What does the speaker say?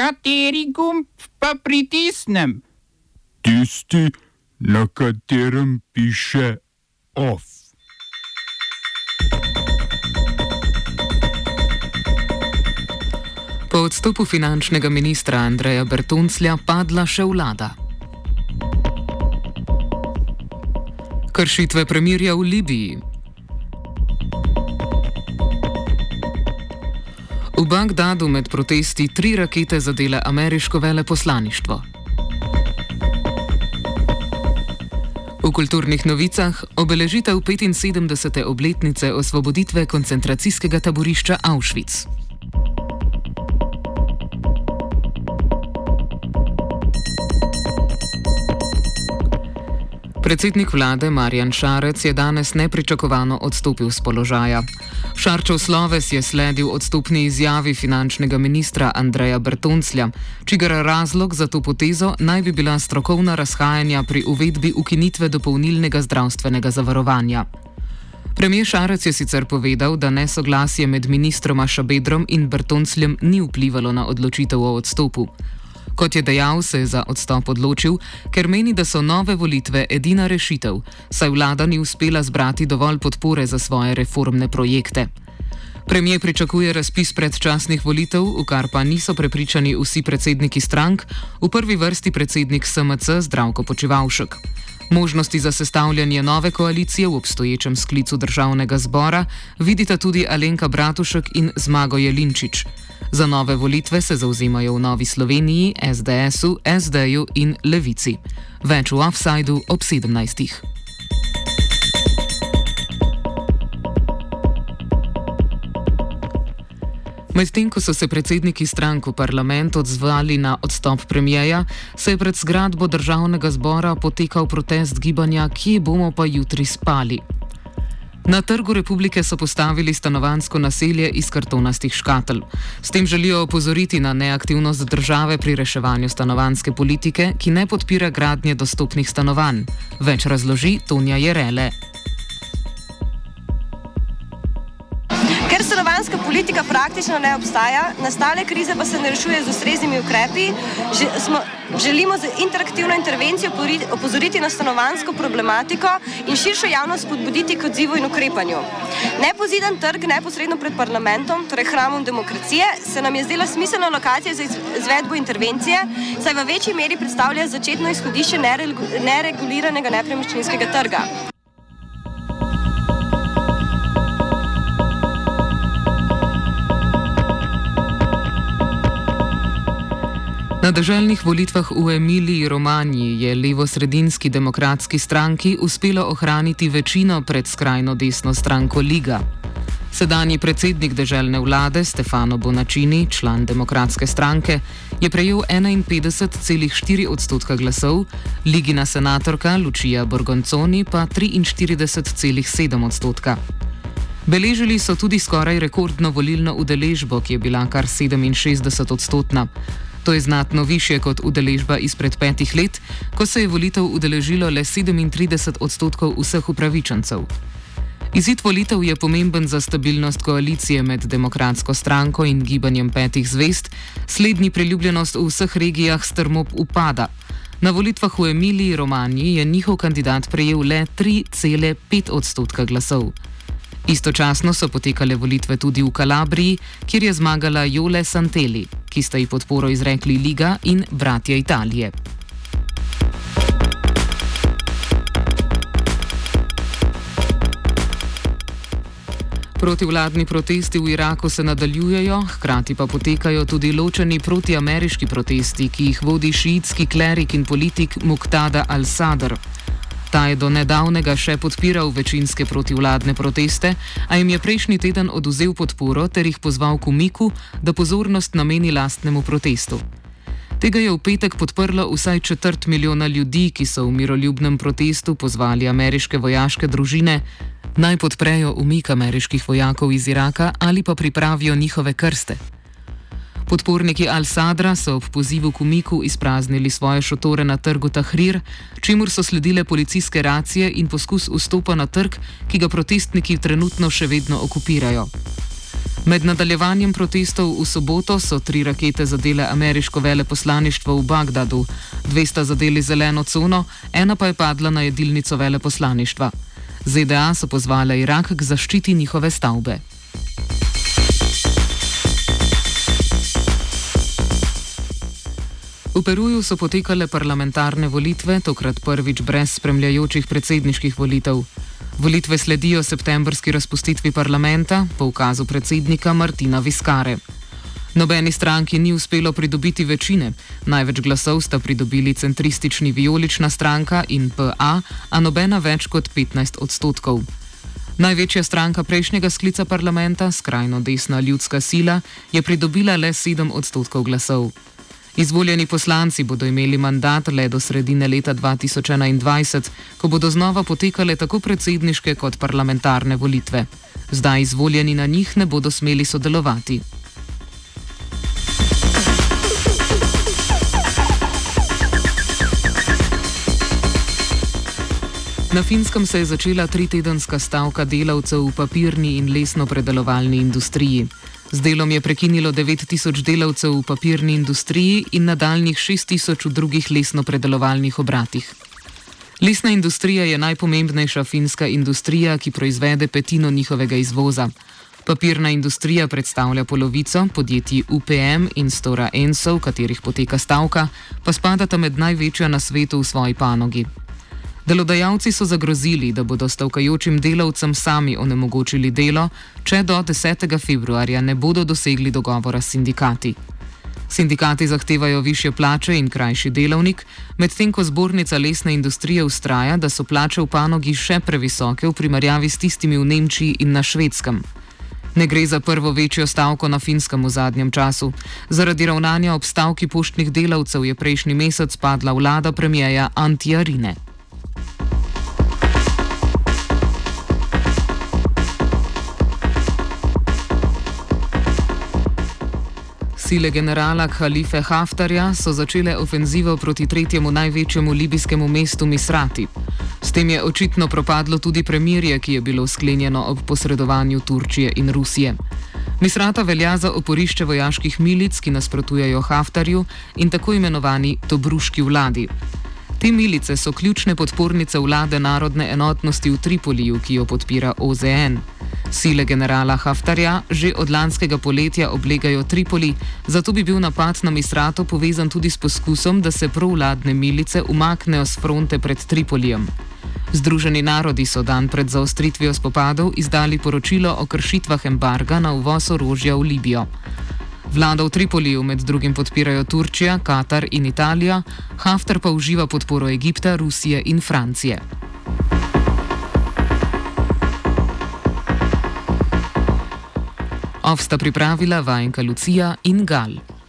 Kateri gumb pa pritisnem? Tisti, na katerem piše OF. Po odstopu finančnega ministra Andreja Bertonclja padla še vlada. Kršitve premirja v Libiji. V Bagdadu med protesti tri rakete zadele ameriško veleposlaništvo. V kulturnih novicah obeležitev 75. obletnice osvoboditve koncentracijskega taborišča Auschwitz. Predsednik vlade Marjan Šarec je danes nepričakovano odstopil z položaja. Šarčev sloves je sledil odstopni izjavi finančnega ministra Andreja Bertonclja, čigar razlog za to potezo naj bi bila strokovna razhajanja pri uvedbi ukinitve dopolnilnega zdravstvenega zavarovanja. Premijer Šarec je sicer povedal, da nesoglasje med ministroma Šabedrom in Bertoncljem ni vplivalo na odločitev o odstopu. Kot je dejal, se je za odstop odločil, ker meni, da so nove volitve edina rešitev, saj vlada ni uspela zbrati dovolj podpore za svoje reformne projekte. Premijer pričakuje razpis predčasnih volitev, v kar pa niso prepričani vsi predsedniki strank, v prvi vrsti predsednik SMC Zdravko Počivalšek. Možnosti za sestavljanje nove koalicije v obstoječem sklicu državnega zbora vidita tudi Alenka Bratušek in Zmago Jelinčič. Za nove volitve se zauzemajo v Novi Sloveniji, SDS-u, SD-ju in Levici. Več v offsajdu ob 17. Medtem ko so se predsedniki strank v parlament odzvali na odstop premijeja, se je pred zgradbo državnega zbora potekal protest gibanja, kje bomo pa jutri spali. Na trgu republike so postavili stanovansko naselje iz kartonastih škatel. S tem želijo opozoriti na neaktivnost države pri reševanju stanovanske politike, ki ne podpira gradnje dostopnih stanovanj. Več razloži Tonja Jerele. Politika praktično ne obstaja, nastale krize pa se ne rešuje z ustreznimi ukrepi. Že, smo, želimo z interaktivno intervencijo opozoriti na stanovansko problematiko in širšo javnost spodbuditi k odzivu in ukrepanju. Nepozidan trg neposredno pred parlamentom, torej hramom demokracije, se nam je zdela smiselna lokacija za izvedbo intervencije, saj v večji meri predstavlja začetno izhodišče nereguliranega nepremičninskega trga. Na državnih volitvah v Emiliji Romaniji je levo-sredinski demokratski stranki uspelo ohraniti večino pred skrajno desno stranko Liga. Sedanji predsednik državne vlade Stefano Bonačini, član demokratske stranke, je prejel 51,4 odstotka glasov, Ligina senatorka Lučija Borgonconi pa 43,7 odstotka. Beležili so tudi skoraj rekordno volilno udeležbo, ki je bila kar 67 odstotna. To je znatno više kot udeležba izpred petih let, ko se je volitev udeležilo le 37 odstotkov vseh upravičencev. Izid volitev je pomemben za stabilnost koalicije med demokratsko stranko in gibanjem petih zvest, slednji priljubljenost v vseh regijah strmo upada. Na volitvah v Emiliji Romaniji je njihov kandidat prejel le 3,5 odstotka glasov. Istočasno so potekale volitve tudi v Kalabriji, kjer je zmagala Jole Santeli, ki sta ji podporo izrekli Liga in Bratje Italije. Protivladni protesti v Iraku se nadaljujejo, hkrati pa potekajo tudi ločeni protiameriški protesti, ki jih vodi šiitski klerik in politik Muqtada al-Sadr. Ta je do nedavnega še podpiral večinske protivladne proteste, a jim je prejšnji teden oduzel podporo ter jih pozval k umiku, da pozornost nameni lastnemu protestu. Tega je v petek podprlo vsaj četrt milijona ljudi, ki so v miroljubnem protestu pozvali ameriške vojaške družine naj podprejo umik ameriških vojakov iz Iraka ali pa pripravijo njihove krste. Podporniki Al-Sadra so ob pozivu k umiku izpraznili svoje šotore na trgu Tahrir, čemur so sledile policijske racije in poskus vstopa na trg, ki ga protestniki trenutno še vedno okupirajo. Med nadaljevanjem protestov v soboto so tri rakete zadele ameriško veleposlaništvo v Bagdadu, dve sta zadeli zeleno cono, ena pa je padla na jedilnico veleposlaništva. ZDA so pozvale Irak k zaščiti njihove stavbe. V Peruju so potekale parlamentarne volitve, tokrat prvič brez spremljajočih predsedniških volitev. Volitve sledijo septembrski razpustitvi parlamenta po ukazu predsednika Martina Viskare. Nobeni stranki ni uspelo pridobiti večine, največ glasov sta pridobili centristični vijolična stranka in PA, a nobena več kot 15 odstotkov. Največja stranka prejšnjega sklica parlamenta, skrajno desna ljudska sila, je pridobila le 7 odstotkov glasov. Izvoljeni poslanci bodo imeli mandat le do sredine leta 2021, ko bodo znova potekale tako predsedniške kot parlamentarne volitve. Zdaj izvoljeni na njih ne bodo smeli sodelovati. Na finskem se je začela tritedenska stavka delavcev v papirni in lesno-predelovalni industriji. Z delom je prekinilo 9000 delavcev v papirni industriji in nadaljnih 6000 v drugih lesno-predelovalnih obratih. Lesna industrija je najpomembnejša finska industrija, ki proizvede petino njihovega izvoza. Papirna industrija predstavlja polovico, podjetji UPM in Stora Enso, v katerih poteka stavka, pa spadata med največja na svetu v svoji panogi. Delodajalci so zagrozili, da bodo stavkajočim delavcem sami onemogočili delo, če do 10. februarja ne bodo dosegli dogovora s sindikati. Sindikati zahtevajo više plače in krajši delovnik, medtem ko zbornica lesne industrije ustraja, da so plače v panogi še previsoke v primerjavi s tistimi v Nemčiji in na švedskem. Ne gre za prvo večjo stavko na finskem v zadnjem času. Zaradi ravnanja ob stavki poštnih delavcev je prejšnji mesec padla vlada premijeja Antija Sile generala Khalife Haftarja so začele ofenzivo proti tretjemu največjemu libijskemu mestu Misrati. S tem je očitno propadlo tudi premirje, ki je bilo sklenjeno ob posredovanju Turčije in Rusije. Misrata velja za oporišče vojaških milic, ki nasprotujejo Haftarju in tako imenovani Tobruški vladi. Te milice so ključne podpornice vlade narodne enotnosti v Tripoliju, ki jo podpira OZN. Sile generala Haftarja že od lanskega poletja oblegajo Tripoli, zato bi bil napad na Misrato povezan tudi s poskusom, da se provladne milice umaknejo z fronte pred Tripolijem. Združeni narodi so dan pred zaostritvijo spopadov izdali poročilo o kršitvah embarga na uvoz orožja v Libijo. Vlada v Tripoliju med drugim podpirajo Turčija, Katar in Italija, Haftar pa uživa podporo Egipta, Rusije in Francije. Ovsta pripravila vajenka Lucija in Gal.